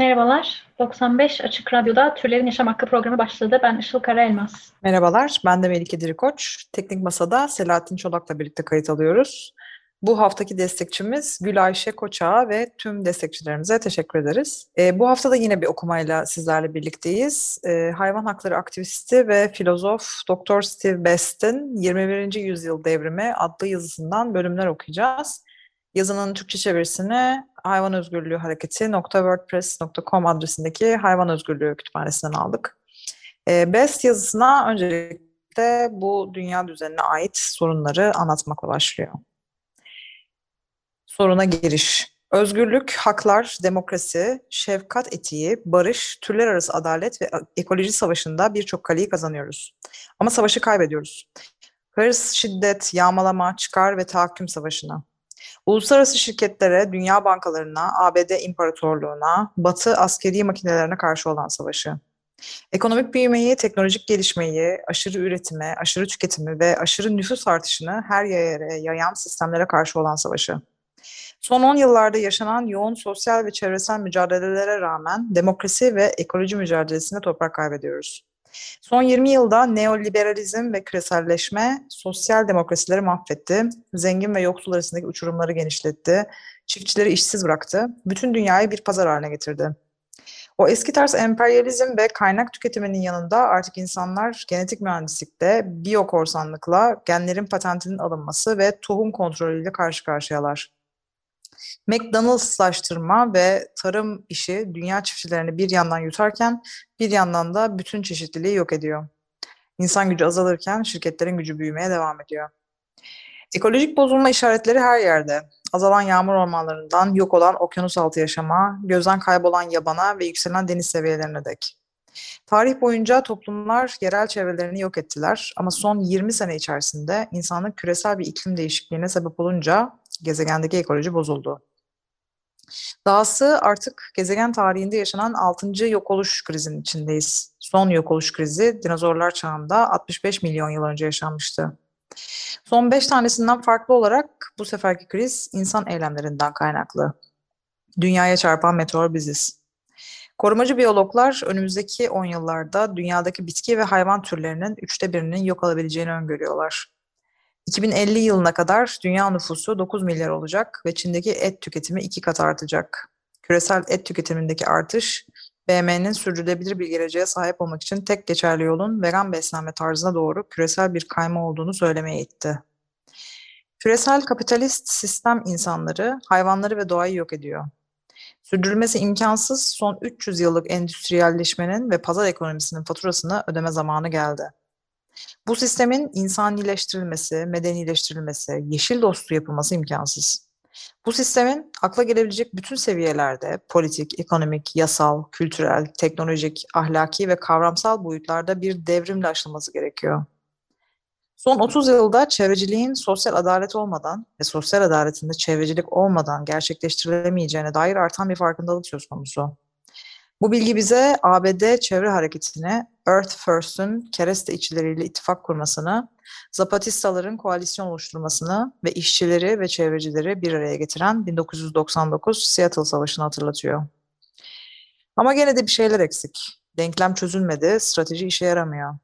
Merhabalar, 95 Açık Radyo'da Türlerin Yaşam Hakkı programı başladı. Ben Işıl Karaelmaz. Merhabalar, ben de Melike Dirikoç. Teknik Masa'da Selahattin Çolak'la birlikte kayıt alıyoruz. Bu haftaki destekçimiz Gül Ayşe Koçağa ve tüm destekçilerimize teşekkür ederiz. Ee, bu hafta da yine bir okumayla sizlerle birlikteyiz. Ee, hayvan hakları aktivisti ve filozof Dr. Steve Best'in 21. Yüzyıl Devrimi adlı yazısından bölümler okuyacağız. Yazının Türkçe çevirisini Hayvan Özgürlüğü Hareketi.wordpress.com adresindeki Hayvan Özgürlüğü Kütüphanesi'nden aldık. Ee, Best yazısına öncelikle bu dünya düzenine ait sorunları anlatmakla başlıyor. Soruna giriş. Özgürlük, haklar, demokrasi, şefkat etiği, barış, türler arası adalet ve ekoloji savaşında birçok kaleyi kazanıyoruz. Ama savaşı kaybediyoruz. Hırs, şiddet, yağmalama, çıkar ve tahakküm savaşına. Uluslararası şirketlere, dünya bankalarına, ABD imparatorluğuna, batı askeri makinelerine karşı olan savaşı. Ekonomik büyümeyi, teknolojik gelişmeyi, aşırı üretime, aşırı tüketimi ve aşırı nüfus artışını her yere yayan sistemlere karşı olan savaşı. Son 10 yıllarda yaşanan yoğun sosyal ve çevresel mücadelelere rağmen demokrasi ve ekoloji mücadelesinde toprak kaybediyoruz. Son 20 yılda neoliberalizm ve küreselleşme sosyal demokrasileri mahvetti, zengin ve yoksul arasındaki uçurumları genişletti, çiftçileri işsiz bıraktı, bütün dünyayı bir pazar haline getirdi. O eski tarz emperyalizm ve kaynak tüketiminin yanında artık insanlar genetik mühendislikte, biyokorsanlıkla, genlerin patentinin alınması ve tohum kontrolüyle karşı karşıyalar. McDonald'slaştırma ve tarım işi dünya çiftçilerini bir yandan yutarken bir yandan da bütün çeşitliliği yok ediyor. İnsan gücü azalırken şirketlerin gücü büyümeye devam ediyor. Ekolojik bozulma işaretleri her yerde. Azalan yağmur ormanlarından yok olan okyanus altı yaşama, gözden kaybolan yabana ve yükselen deniz seviyelerine dek. Tarih boyunca toplumlar yerel çevrelerini yok ettiler ama son 20 sene içerisinde insanlık küresel bir iklim değişikliğine sebep olunca gezegendeki ekoloji bozuldu. Dahası artık gezegen tarihinde yaşanan 6. yok oluş krizinin içindeyiz. Son yok oluş krizi dinozorlar çağında 65 milyon yıl önce yaşanmıştı. Son 5 tanesinden farklı olarak bu seferki kriz insan eylemlerinden kaynaklı. Dünyaya çarpan meteor biziz. Korumacı biyologlar önümüzdeki 10 yıllarda dünyadaki bitki ve hayvan türlerinin üçte birinin yok olabileceğini öngörüyorlar. 2050 yılına kadar dünya nüfusu 9 milyar olacak ve Çin'deki et tüketimi iki kat artacak. Küresel et tüketimindeki artış, BM'nin sürdürülebilir bir geleceğe sahip olmak için tek geçerli yolun vegan beslenme tarzına doğru küresel bir kayma olduğunu söylemeye itti. Küresel kapitalist sistem insanları, hayvanları ve doğayı yok ediyor. Sürdürülmesi imkansız son 300 yıllık endüstriyelleşmenin ve pazar ekonomisinin faturasını ödeme zamanı geldi. Bu sistemin insanileştirilmesi, medenileştirilmesi, yeşil dostu yapılması imkansız. Bu sistemin akla gelebilecek bütün seviyelerde politik, ekonomik, yasal, kültürel, teknolojik, ahlaki ve kavramsal boyutlarda bir devrimle aşılması gerekiyor. Son 30 yılda çevreciliğin sosyal adalet olmadan ve sosyal adaletinde çevrecilik olmadan gerçekleştirilemeyeceğine dair artan bir farkındalık söz konusu. Bu bilgi bize ABD çevre hareketini Earth First'ün kereste işçileriyle ittifak kurmasını, Zapatistaların koalisyon oluşturmasını ve işçileri ve çevrecileri bir araya getiren 1999 Seattle Savaşı'nı hatırlatıyor. Ama gene de bir şeyler eksik. Denklem çözülmedi, strateji işe yaramıyor.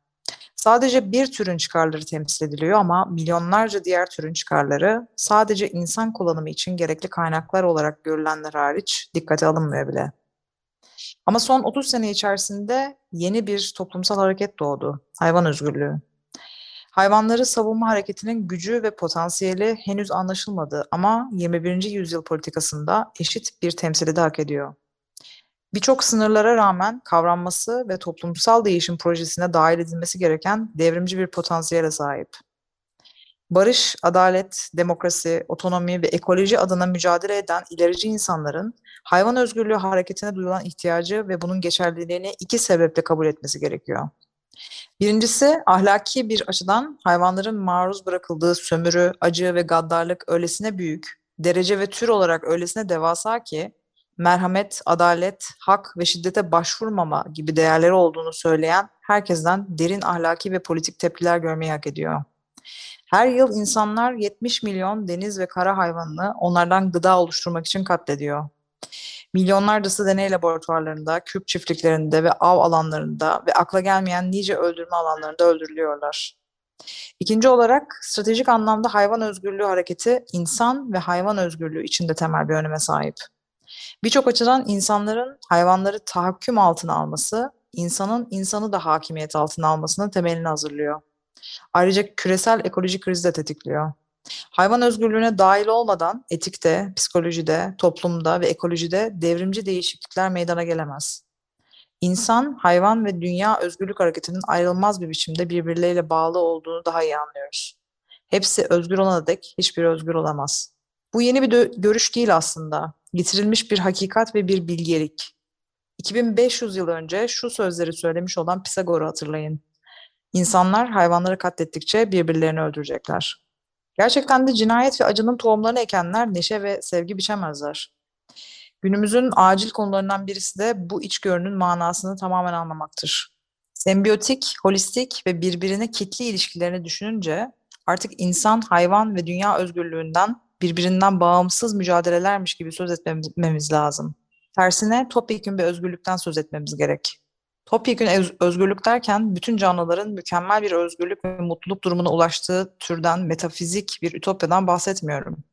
Sadece bir türün çıkarları temsil ediliyor ama milyonlarca diğer türün çıkarları sadece insan kullanımı için gerekli kaynaklar olarak görülenler hariç dikkate alınmıyor bile. Ama son 30 sene içerisinde yeni bir toplumsal hareket doğdu. Hayvan özgürlüğü. Hayvanları savunma hareketinin gücü ve potansiyeli henüz anlaşılmadı ama 21. yüzyıl politikasında eşit bir temsili de hak ediyor. Birçok sınırlara rağmen kavranması ve toplumsal değişim projesine dahil edilmesi gereken devrimci bir potansiyele sahip. Barış, adalet, demokrasi, otonomi ve ekoloji adına mücadele eden ilerici insanların hayvan özgürlüğü hareketine duyulan ihtiyacı ve bunun geçerliliğini iki sebeple kabul etmesi gerekiyor. Birincisi ahlaki bir açıdan hayvanların maruz bırakıldığı sömürü, acı ve gaddarlık öylesine büyük, derece ve tür olarak öylesine devasa ki merhamet, adalet, hak ve şiddete başvurmama gibi değerleri olduğunu söyleyen herkesten derin ahlaki ve politik tepkiler görmeyi hak ediyor. Her yıl insanlar 70 milyon deniz ve kara hayvanını onlardan gıda oluşturmak için katlediyor. Milyonlarcası deney laboratuvarlarında, küp çiftliklerinde ve av alanlarında ve akla gelmeyen nice öldürme alanlarında öldürülüyorlar. İkinci olarak stratejik anlamda hayvan özgürlüğü hareketi insan ve hayvan özgürlüğü içinde temel bir öneme sahip. Birçok açıdan insanların hayvanları tahakküm altına alması, insanın insanı da hakimiyet altına almasının temelini hazırlıyor. Ayrıca küresel ekolojik krizi de tetikliyor. Hayvan özgürlüğüne dahil olmadan etikte, psikolojide, toplumda ve ekolojide devrimci değişiklikler meydana gelemez. İnsan, hayvan ve dünya özgürlük hareketinin ayrılmaz bir biçimde birbirleriyle bağlı olduğunu daha iyi anlıyoruz. Hepsi özgür olana dek hiçbir özgür olamaz. Bu yeni bir görüş değil aslında. Getirilmiş bir hakikat ve bir bilgelik. 2500 yıl önce şu sözleri söylemiş olan Pisagor'u hatırlayın. İnsanlar hayvanları katlettikçe birbirlerini öldürecekler. Gerçekten de cinayet ve acının tohumlarını ekenler neşe ve sevgi biçemezler. Günümüzün acil konularından birisi de bu içgörünün manasını tamamen anlamaktır. Sembiyotik, holistik ve birbirine kitli ilişkilerini düşününce artık insan, hayvan ve dünya özgürlüğünden birbirinden bağımsız mücadelelermiş gibi söz etmemiz lazım. Tersine topyekun bir özgürlükten söz etmemiz gerek. Topyekun özgürlük derken bütün canlıların mükemmel bir özgürlük ve mutluluk durumuna ulaştığı türden metafizik bir ütopyadan bahsetmiyorum.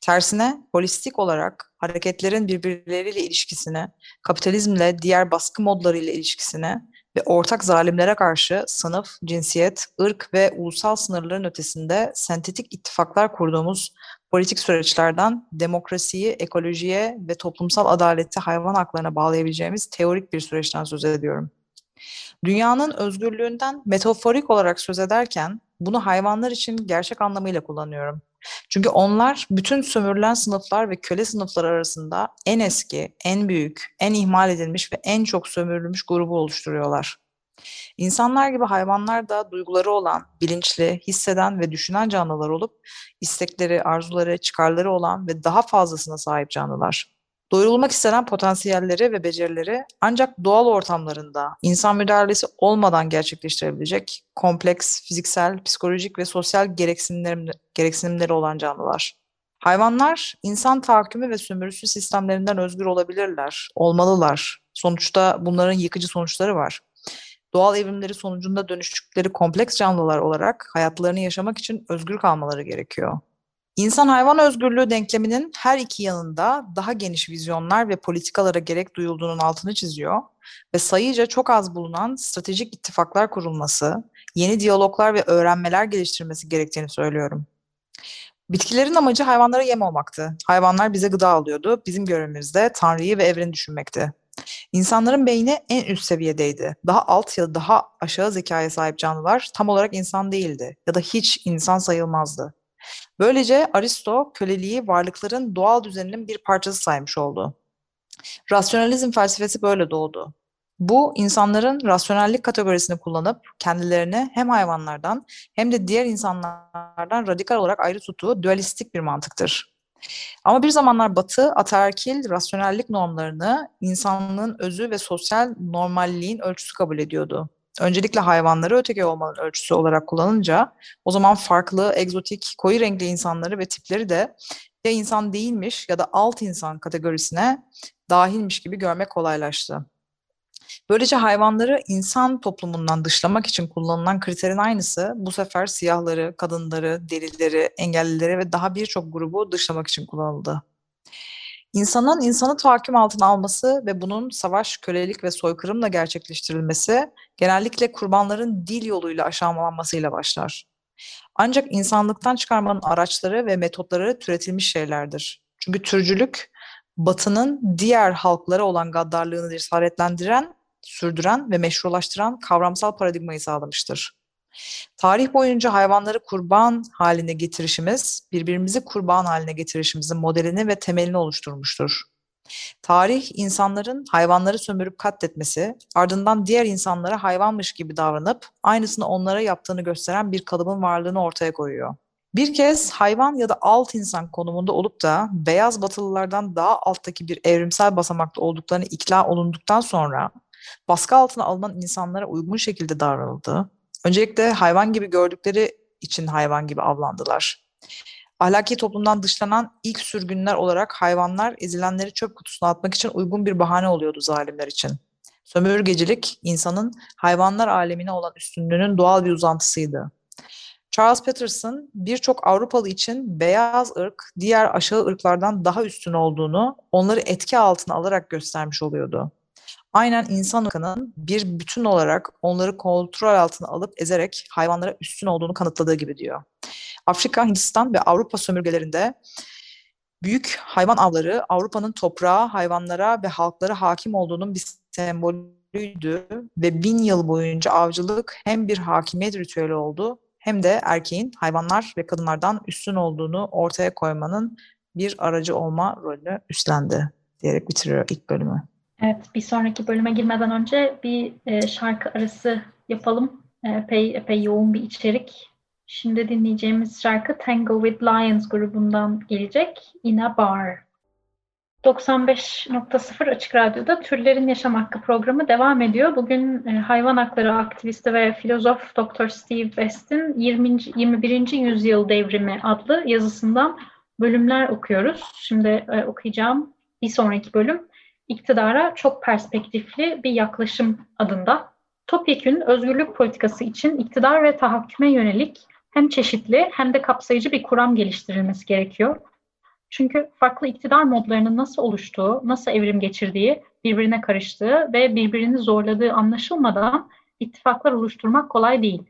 Tersine holistik olarak hareketlerin birbirleriyle ilişkisini, kapitalizmle diğer baskı modlarıyla ilişkisini ve ortak zalimlere karşı sınıf, cinsiyet, ırk ve ulusal sınırların ötesinde sentetik ittifaklar kurduğumuz politik süreçlerden demokrasiyi, ekolojiye ve toplumsal adaleti hayvan haklarına bağlayabileceğimiz teorik bir süreçten söz ediyorum. Dünyanın özgürlüğünden metaforik olarak söz ederken bunu hayvanlar için gerçek anlamıyla kullanıyorum. Çünkü onlar bütün sömürülen sınıflar ve köle sınıfları arasında en eski, en büyük, en ihmal edilmiş ve en çok sömürülmüş grubu oluşturuyorlar. İnsanlar gibi hayvanlar da duyguları olan, bilinçli, hisseden ve düşünen canlılar olup istekleri, arzuları, çıkarları olan ve daha fazlasına sahip canlılar. Doyurulmak istenen potansiyelleri ve becerileri ancak doğal ortamlarında insan müdahalesi olmadan gerçekleştirebilecek kompleks, fiziksel, psikolojik ve sosyal gereksinimleri, olan canlılar. Hayvanlar insan tahakkümü ve sömürüsü sistemlerinden özgür olabilirler, olmalılar. Sonuçta bunların yıkıcı sonuçları var doğal evrimleri sonucunda dönüştükleri kompleks canlılar olarak hayatlarını yaşamak için özgür kalmaları gerekiyor. İnsan hayvan özgürlüğü denkleminin her iki yanında daha geniş vizyonlar ve politikalara gerek duyulduğunun altını çiziyor ve sayıca çok az bulunan stratejik ittifaklar kurulması, yeni diyaloglar ve öğrenmeler geliştirmesi gerektiğini söylüyorum. Bitkilerin amacı hayvanlara yem olmaktı. Hayvanlar bize gıda alıyordu. Bizim görevimiz de Tanrı'yı ve evreni düşünmekti. İnsanların beyni en üst seviyedeydi. Daha alt ya da daha aşağı zekaya sahip canlılar tam olarak insan değildi ya da hiç insan sayılmazdı. Böylece Aristo köleliği varlıkların doğal düzeninin bir parçası saymış oldu. Rasyonalizm felsefesi böyle doğdu. Bu insanların rasyonellik kategorisini kullanıp kendilerini hem hayvanlardan hem de diğer insanlardan radikal olarak ayrı tuttuğu dualistik bir mantıktır. Ama bir zamanlar Batı ataerkil rasyonellik normlarını insanlığın özü ve sosyal normalliğin ölçüsü kabul ediyordu. Öncelikle hayvanları öteki olmanın ölçüsü olarak kullanınca o zaman farklı, egzotik, koyu renkli insanları ve tipleri de ya insan değilmiş ya da alt insan kategorisine dahilmiş gibi görmek kolaylaştı. Böylece hayvanları insan toplumundan dışlamak için kullanılan kriterin aynısı bu sefer siyahları, kadınları, delileri, engellileri ve daha birçok grubu dışlamak için kullanıldı. İnsanın insanı tahakküm altına alması ve bunun savaş, kölelik ve soykırımla gerçekleştirilmesi genellikle kurbanların dil yoluyla aşağılanmasıyla başlar. Ancak insanlıktan çıkarmanın araçları ve metotları türetilmiş şeylerdir. Çünkü türcülük, Batı'nın diğer halklara olan gaddarlığını cesaretlendiren sürdüren ve meşrulaştıran kavramsal paradigmayı sağlamıştır. Tarih boyunca hayvanları kurban haline getirişimiz, birbirimizi kurban haline getirişimizin modelini ve temelini oluşturmuştur. Tarih, insanların hayvanları sömürüp katletmesi, ardından diğer insanlara hayvanmış gibi davranıp aynısını onlara yaptığını gösteren bir kalıbın varlığını ortaya koyuyor. Bir kez hayvan ya da alt insan konumunda olup da beyaz batılılardan daha alttaki bir evrimsel basamakta olduklarını ikna olunduktan sonra baskı altına alınan insanlara uygun şekilde davranıldı. Öncelikle hayvan gibi gördükleri için hayvan gibi avlandılar. Ahlaki toplumdan dışlanan ilk sürgünler olarak hayvanlar ezilenleri çöp kutusuna atmak için uygun bir bahane oluyordu zalimler için. Sömürgecilik insanın hayvanlar alemine olan üstünlüğünün doğal bir uzantısıydı. Charles Patterson birçok Avrupalı için beyaz ırk diğer aşağı ırklardan daha üstün olduğunu onları etki altına alarak göstermiş oluyordu. Aynen insan ırkının bir bütün olarak onları kontrol altına alıp ezerek hayvanlara üstün olduğunu kanıtladığı gibi diyor. Afrika, Hindistan ve Avrupa sömürgelerinde büyük hayvan avları Avrupa'nın toprağa, hayvanlara ve halklara hakim olduğunun bir sembolüydü ve bin yıl boyunca avcılık hem bir hakimiyet ritüeli oldu hem de erkeğin hayvanlar ve kadınlardan üstün olduğunu ortaya koymanın bir aracı olma rolünü üstlendi diyerek bitiriyor ilk bölümü. Evet, bir sonraki bölüme girmeden önce bir e, şarkı arası yapalım. E, epey, epey yoğun bir içerik. Şimdi dinleyeceğimiz şarkı Tango with Lions grubundan gelecek. In a Bar. 95.0 Açık Radyo'da Türlerin Yaşam Hakkı programı devam ediyor. Bugün e, hayvan hakları aktivisti ve filozof Dr. Steve West'in 20. 21. Yüzyıl Devrimi adlı yazısından bölümler okuyoruz. Şimdi e, okuyacağım bir sonraki bölüm iktidara çok perspektifli bir yaklaşım adında. Topyekün özgürlük politikası için iktidar ve tahakküme yönelik hem çeşitli hem de kapsayıcı bir kuram geliştirilmesi gerekiyor. Çünkü farklı iktidar modlarının nasıl oluştuğu, nasıl evrim geçirdiği, birbirine karıştığı ve birbirini zorladığı anlaşılmadan ittifaklar oluşturmak kolay değil.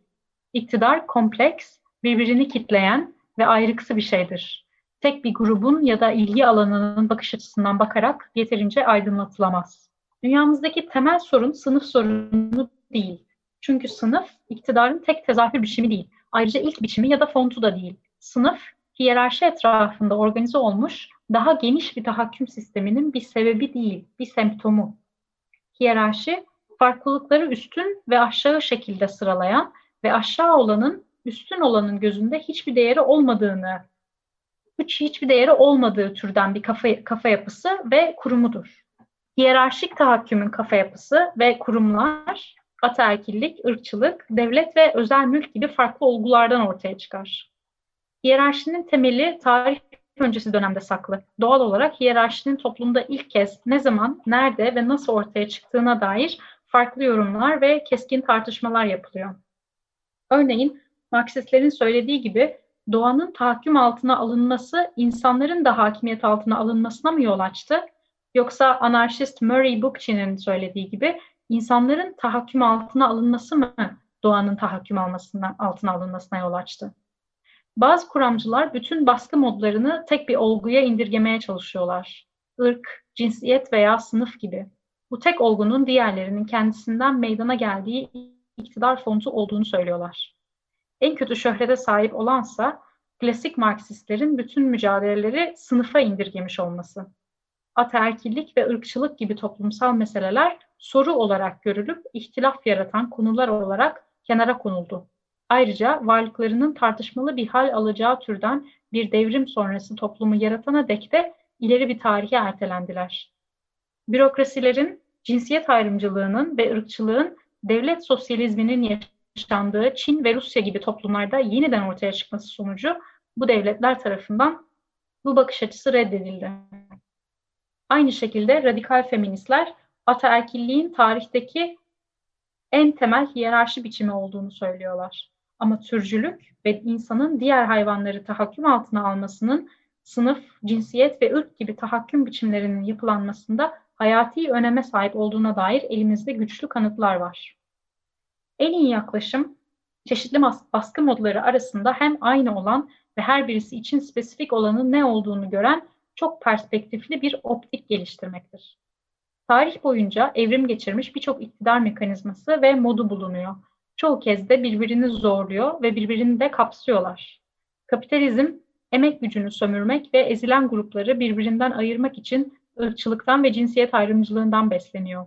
İktidar kompleks, birbirini kitleyen ve ayrıksı bir şeydir. Tek bir grubun ya da ilgi alanının bakış açısından bakarak yeterince aydınlatılamaz. Dünyamızdaki temel sorun sınıf sorunu değil. Çünkü sınıf iktidarın tek tezahür biçimi değil. Ayrıca ilk biçimi ya da fontu da değil. Sınıf hiyerarşi etrafında organize olmuş daha geniş bir tahakküm sisteminin bir sebebi değil, bir semptomu. Hiyerarşi, farklılıkları üstün ve aşağı şekilde sıralayan ve aşağı olanın üstün olanın gözünde hiçbir değeri olmadığını, hiç hiçbir değeri olmadığı türden bir kafa, kafa yapısı ve kurumudur. Hiyerarşik tahakkümün kafa yapısı ve kurumlar ataerkillik, ırkçılık, devlet ve özel mülk gibi farklı olgulardan ortaya çıkar. Hiyerarşinin temeli tarih öncesi dönemde saklı. Doğal olarak hiyerarşinin toplumda ilk kez ne zaman, nerede ve nasıl ortaya çıktığına dair farklı yorumlar ve keskin tartışmalar yapılıyor. Örneğin Marksistlerin söylediği gibi doğanın tahakküm altına alınması insanların da hakimiyet altına alınmasına mı yol açtı? Yoksa anarşist Murray Bookchin'in söylediği gibi insanların tahakküm altına alınması mı doğanın tahakküm almasına, altına alınmasına yol açtı? Bazı kuramcılar bütün baskı modlarını tek bir olguya indirgemeye çalışıyorlar. Irk, cinsiyet veya sınıf gibi. Bu tek olgunun diğerlerinin kendisinden meydana geldiği iktidar fontu olduğunu söylüyorlar. En kötü şöhrete sahip olansa klasik Marksistlerin bütün mücadeleleri sınıfa indirgemiş olması. Ataerkillik ve ırkçılık gibi toplumsal meseleler soru olarak görülüp ihtilaf yaratan konular olarak kenara konuldu. Ayrıca varlıklarının tartışmalı bir hal alacağı türden bir devrim sonrası toplumu yaratana dek de ileri bir tarihe ertelendiler. Bürokrasilerin cinsiyet ayrımcılığının ve ırkçılığın devlet sosyalizminin yaşandığı Çin ve Rusya gibi toplumlarda yeniden ortaya çıkması sonucu bu devletler tarafından bu bakış açısı reddedildi. Aynı şekilde radikal feministler ataerkilliğin tarihteki en temel hiyerarşi biçimi olduğunu söylüyorlar. Ama türcülük ve insanın diğer hayvanları tahakküm altına almasının sınıf, cinsiyet ve ırk gibi tahakküm biçimlerinin yapılanmasında hayati öneme sahip olduğuna dair elimizde güçlü kanıtlar var. En iyi yaklaşım çeşitli baskı modları arasında hem aynı olan ve her birisi için spesifik olanın ne olduğunu gören çok perspektifli bir optik geliştirmektir. Tarih boyunca evrim geçirmiş birçok iktidar mekanizması ve modu bulunuyor. çoğu kez de birbirini zorluyor ve birbirini de kapsıyorlar. Kapitalizm, emek gücünü sömürmek ve ezilen grupları birbirinden ayırmak için ırkçılıktan ve cinsiyet ayrımcılığından besleniyor.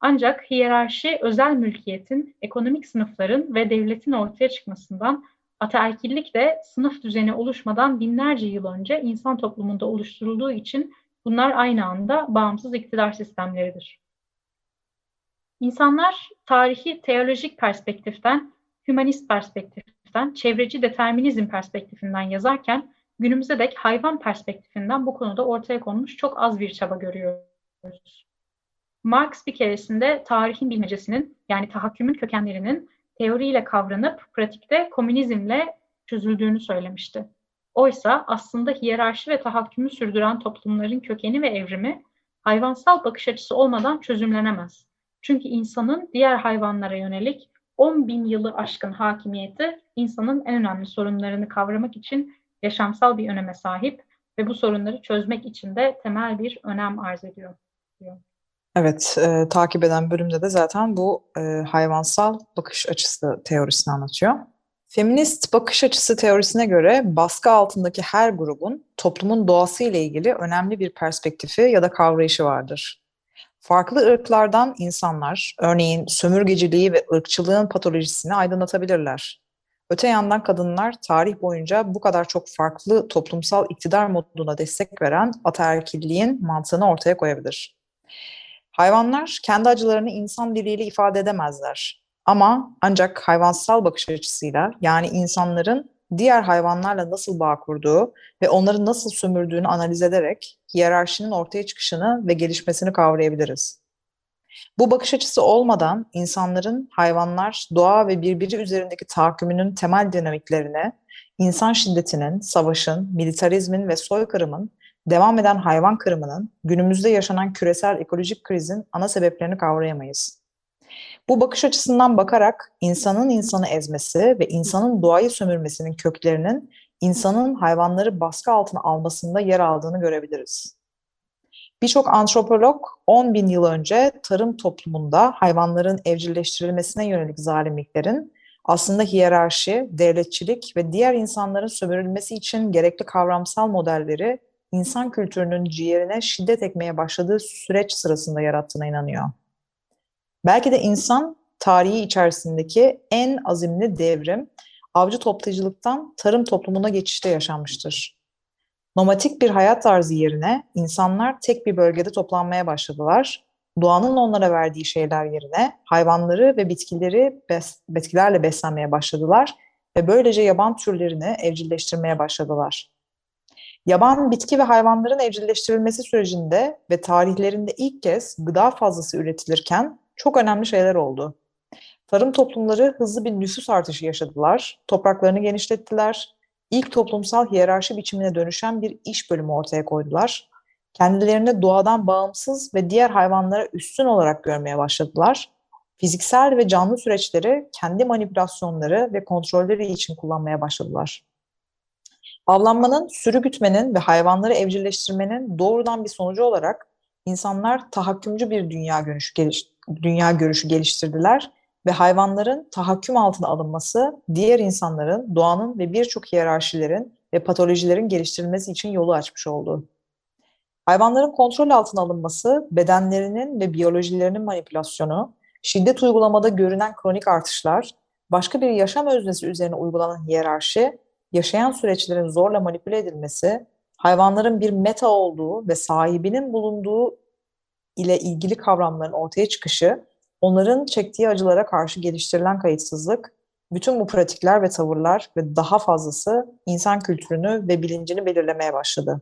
Ancak hiyerarşi özel mülkiyetin, ekonomik sınıfların ve devletin ortaya çıkmasından, ataerkillik de sınıf düzeni oluşmadan binlerce yıl önce insan toplumunda oluşturulduğu için bunlar aynı anda bağımsız iktidar sistemleridir. İnsanlar tarihi teolojik perspektiften, hümanist perspektiften, çevreci determinizm perspektifinden yazarken günümüze dek hayvan perspektifinden bu konuda ortaya konmuş çok az bir çaba görüyoruz. Marx bir keresinde tarihin bilmecesinin yani tahakkümün kökenlerinin teoriyle kavranıp pratikte komünizmle çözüldüğünü söylemişti. Oysa aslında hiyerarşi ve tahakkümü sürdüren toplumların kökeni ve evrimi hayvansal bakış açısı olmadan çözümlenemez. Çünkü insanın diğer hayvanlara yönelik 10 bin yılı aşkın hakimiyeti insanın en önemli sorunlarını kavramak için yaşamsal bir öneme sahip ve bu sorunları çözmek için de temel bir önem arz ediyor. Diyor. Evet, e, takip eden bölümde de zaten bu e, hayvansal bakış açısı teorisini anlatıyor. Feminist bakış açısı teorisine göre baskı altındaki her grubun toplumun doğası ile ilgili önemli bir perspektifi ya da kavrayışı vardır. Farklı ırklardan insanlar, örneğin sömürgeciliği ve ırkçılığın patolojisini aydınlatabilirler. Öte yandan kadınlar tarih boyunca bu kadar çok farklı toplumsal iktidar moduna destek veren ataerkilliğin mantığını ortaya koyabilir. Hayvanlar kendi acılarını insan diliyle ifade edemezler. Ama ancak hayvansal bakış açısıyla yani insanların diğer hayvanlarla nasıl bağ kurduğu ve onları nasıl sömürdüğünü analiz ederek hiyerarşinin ortaya çıkışını ve gelişmesini kavrayabiliriz. Bu bakış açısı olmadan insanların hayvanlar, doğa ve birbiri üzerindeki tahakkümünün temel dinamiklerine, insan şiddetinin, savaşın, militarizmin ve soykırımın, devam eden hayvan kırımının, günümüzde yaşanan küresel ekolojik krizin ana sebeplerini kavrayamayız. Bu bakış açısından bakarak insanın insanı ezmesi ve insanın doğayı sömürmesinin köklerinin insanın hayvanları baskı altına almasında yer aldığını görebiliriz. Birçok antropolog 10 bin yıl önce tarım toplumunda hayvanların evcilleştirilmesine yönelik zalimliklerin aslında hiyerarşi, devletçilik ve diğer insanların sömürülmesi için gerekli kavramsal modelleri insan kültürünün ciğerine şiddet ekmeye başladığı süreç sırasında yarattığına inanıyor. Belki de insan tarihi içerisindeki en azimli devrim avcı toplayıcılıktan tarım toplumuna geçişte yaşanmıştır. Nomatik bir hayat tarzı yerine insanlar tek bir bölgede toplanmaya başladılar. Doğanın onlara verdiği şeyler yerine hayvanları ve bitkileri bes bitkilerle beslenmeye başladılar ve böylece yaban türlerini evcilleştirmeye başladılar. Yaban bitki ve hayvanların evcilleştirilmesi sürecinde ve tarihlerinde ilk kez gıda fazlası üretilirken çok önemli şeyler oldu. Tarım toplumları hızlı bir nüfus artışı yaşadılar, topraklarını genişlettiler, ilk toplumsal hiyerarşi biçimine dönüşen bir iş bölümü ortaya koydular. Kendilerini doğadan bağımsız ve diğer hayvanlara üstün olarak görmeye başladılar. Fiziksel ve canlı süreçleri kendi manipülasyonları ve kontrolleri için kullanmaya başladılar. Avlanmanın, sürü gütmenin ve hayvanları evcilleştirmenin doğrudan bir sonucu olarak insanlar tahakkümcü bir dünya görüşü, geliş, dünya görüşü geliştirdiler ve hayvanların tahakküm altına alınması diğer insanların, doğanın ve birçok hiyerarşilerin ve patolojilerin geliştirilmesi için yolu açmış oldu. Hayvanların kontrol altına alınması, bedenlerinin ve biyolojilerinin manipülasyonu, şiddet uygulamada görünen kronik artışlar, başka bir yaşam öznesi üzerine uygulanan hiyerarşi, yaşayan süreçlerin zorla manipüle edilmesi, hayvanların bir meta olduğu ve sahibinin bulunduğu ile ilgili kavramların ortaya çıkışı, onların çektiği acılara karşı geliştirilen kayıtsızlık, bütün bu pratikler ve tavırlar ve daha fazlası insan kültürünü ve bilincini belirlemeye başladı.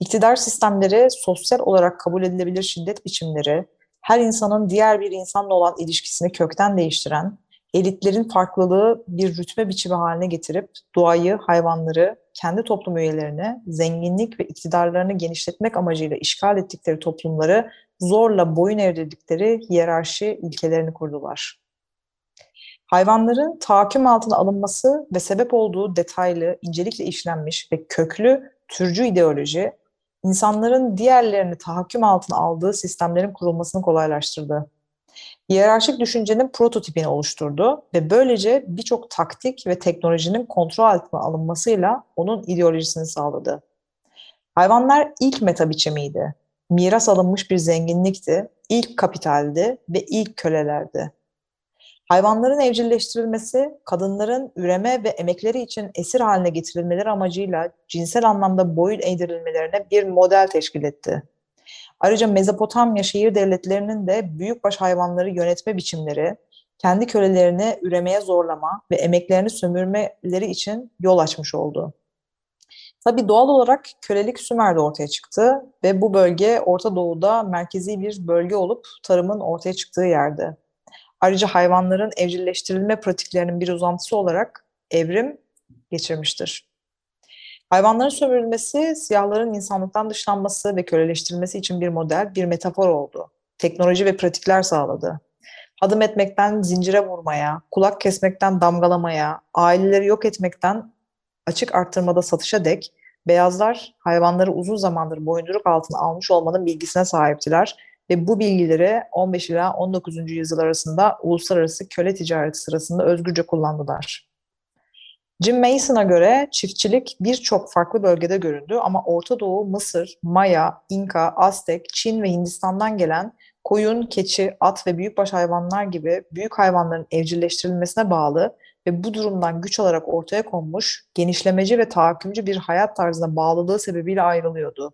İktidar sistemleri sosyal olarak kabul edilebilir şiddet biçimleri, her insanın diğer bir insanla olan ilişkisini kökten değiştiren, elitlerin farklılığı bir rütbe biçimi haline getirip doğayı, hayvanları, kendi toplum üyelerini, zenginlik ve iktidarlarını genişletmek amacıyla işgal ettikleri toplumları zorla boyun eğdirdikleri hiyerarşi ilkelerini kurdular. Hayvanların tahakküm altına alınması ve sebep olduğu detaylı, incelikle işlenmiş ve köklü türcü ideoloji, insanların diğerlerini tahakküm altına aldığı sistemlerin kurulmasını kolaylaştırdı. Hiyerarşik düşüncenin prototipini oluşturdu ve böylece birçok taktik ve teknolojinin kontrol altına alınmasıyla onun ideolojisini sağladı. Hayvanlar ilk meta biçimiydi. Miras alınmış bir zenginlikti, ilk kapitaldi ve ilk kölelerdi. Hayvanların evcilleştirilmesi, kadınların üreme ve emekleri için esir haline getirilmeleri amacıyla cinsel anlamda boyun eğdirilmelerine bir model teşkil etti. Ayrıca Mezopotamya şehir devletlerinin de büyükbaş hayvanları yönetme biçimleri, kendi kölelerini üremeye zorlama ve emeklerini sömürmeleri için yol açmış oldu. Tabi doğal olarak kölelik Sümer'de ortaya çıktı ve bu bölge Orta Doğu'da merkezi bir bölge olup tarımın ortaya çıktığı yerdi. Ayrıca hayvanların evcilleştirilme pratiklerinin bir uzantısı olarak evrim geçirmiştir. Hayvanların sömürülmesi, siyahların insanlıktan dışlanması ve köleleştirilmesi için bir model, bir metafor oldu. Teknoloji ve pratikler sağladı. Adım etmekten zincire vurmaya, kulak kesmekten damgalamaya, aileleri yok etmekten açık arttırmada satışa dek beyazlar hayvanları uzun zamandır boyunduruk altına almış olmanın bilgisine sahiptiler ve bu bilgileri 15 ila 19. yüzyıl arasında uluslararası köle ticareti sırasında özgürce kullandılar. Jim Mason'a göre çiftçilik birçok farklı bölgede göründü ama Orta Doğu, Mısır, Maya, İnka, Aztek, Çin ve Hindistan'dan gelen koyun, keçi, at ve büyükbaş hayvanlar gibi büyük hayvanların evcilleştirilmesine bağlı ve bu durumdan güç alarak ortaya konmuş genişlemeci ve tahakkümcü bir hayat tarzına bağlılığı sebebiyle ayrılıyordu.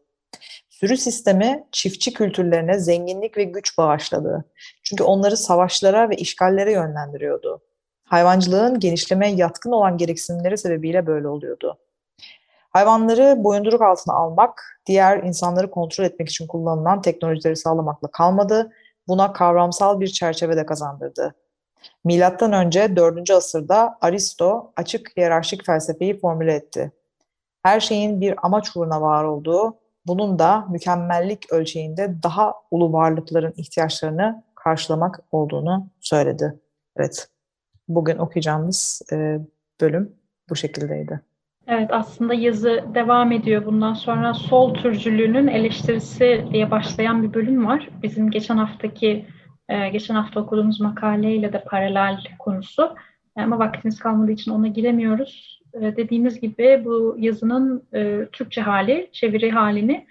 Sürü sistemi çiftçi kültürlerine zenginlik ve güç bağışladı. Çünkü onları savaşlara ve işgallere yönlendiriyordu. Hayvancılığın genişlemeye yatkın olan gereksinimleri sebebiyle böyle oluyordu. Hayvanları boyunduruk altına almak, diğer insanları kontrol etmek için kullanılan teknolojileri sağlamakla kalmadı, buna kavramsal bir çerçeve de kazandırdı. Milattan önce 4. asırda Aristo açık hiyerarşik felsefeyi formüle etti. Her şeyin bir amaç uğruna var olduğu, bunun da mükemmellik ölçeğinde daha ulu varlıkların ihtiyaçlarını karşılamak olduğunu söyledi. Evet, bugün okuyacağımız e, bölüm bu şekildeydi. Evet aslında yazı devam ediyor. Bundan sonra sol türcülüğünün eleştirisi diye başlayan bir bölüm var. Bizim geçen haftaki e, geçen hafta okuduğumuz makaleyle de paralel konusu. Ama vaktimiz kalmadığı için ona giremiyoruz. E, dediğimiz gibi bu yazının e, Türkçe hali, çeviri halini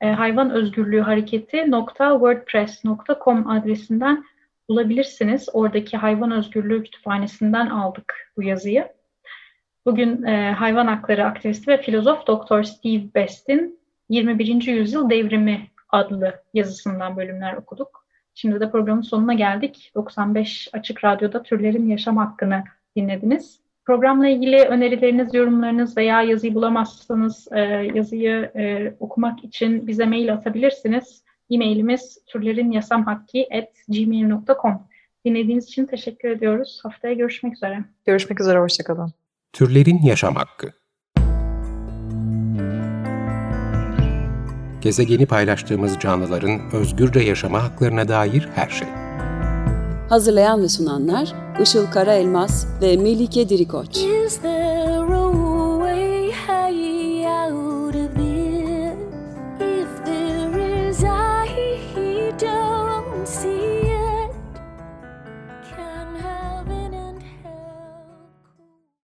e, hayvan özgürlüğü hareketi wordpress.com adresinden bulabilirsiniz. Oradaki hayvan özgürlüğü kütüphanesinden aldık bu yazıyı. Bugün e, hayvan hakları aktivisti ve filozof Dr. Steve Best'in 21. Yüzyıl Devrimi adlı yazısından bölümler okuduk. Şimdi de programın sonuna geldik. 95 Açık Radyo'da türlerin yaşam hakkını dinlediniz. Programla ilgili önerileriniz, yorumlarınız veya yazıyı bulamazsanız e, yazıyı e, okumak için bize mail atabilirsiniz. E-mailimiz türlerinyasamhakki.gmail.com Dinlediğiniz için teşekkür ediyoruz. Haftaya görüşmek üzere. Görüşmek üzere, hoşçakalın. Türlerin Yaşam Hakkı Gezegeni paylaştığımız canlıların özgürce yaşama haklarına dair her şey. Hazırlayan ve sunanlar Işıl Karaelmaz ve Melike Dirikoç. Is there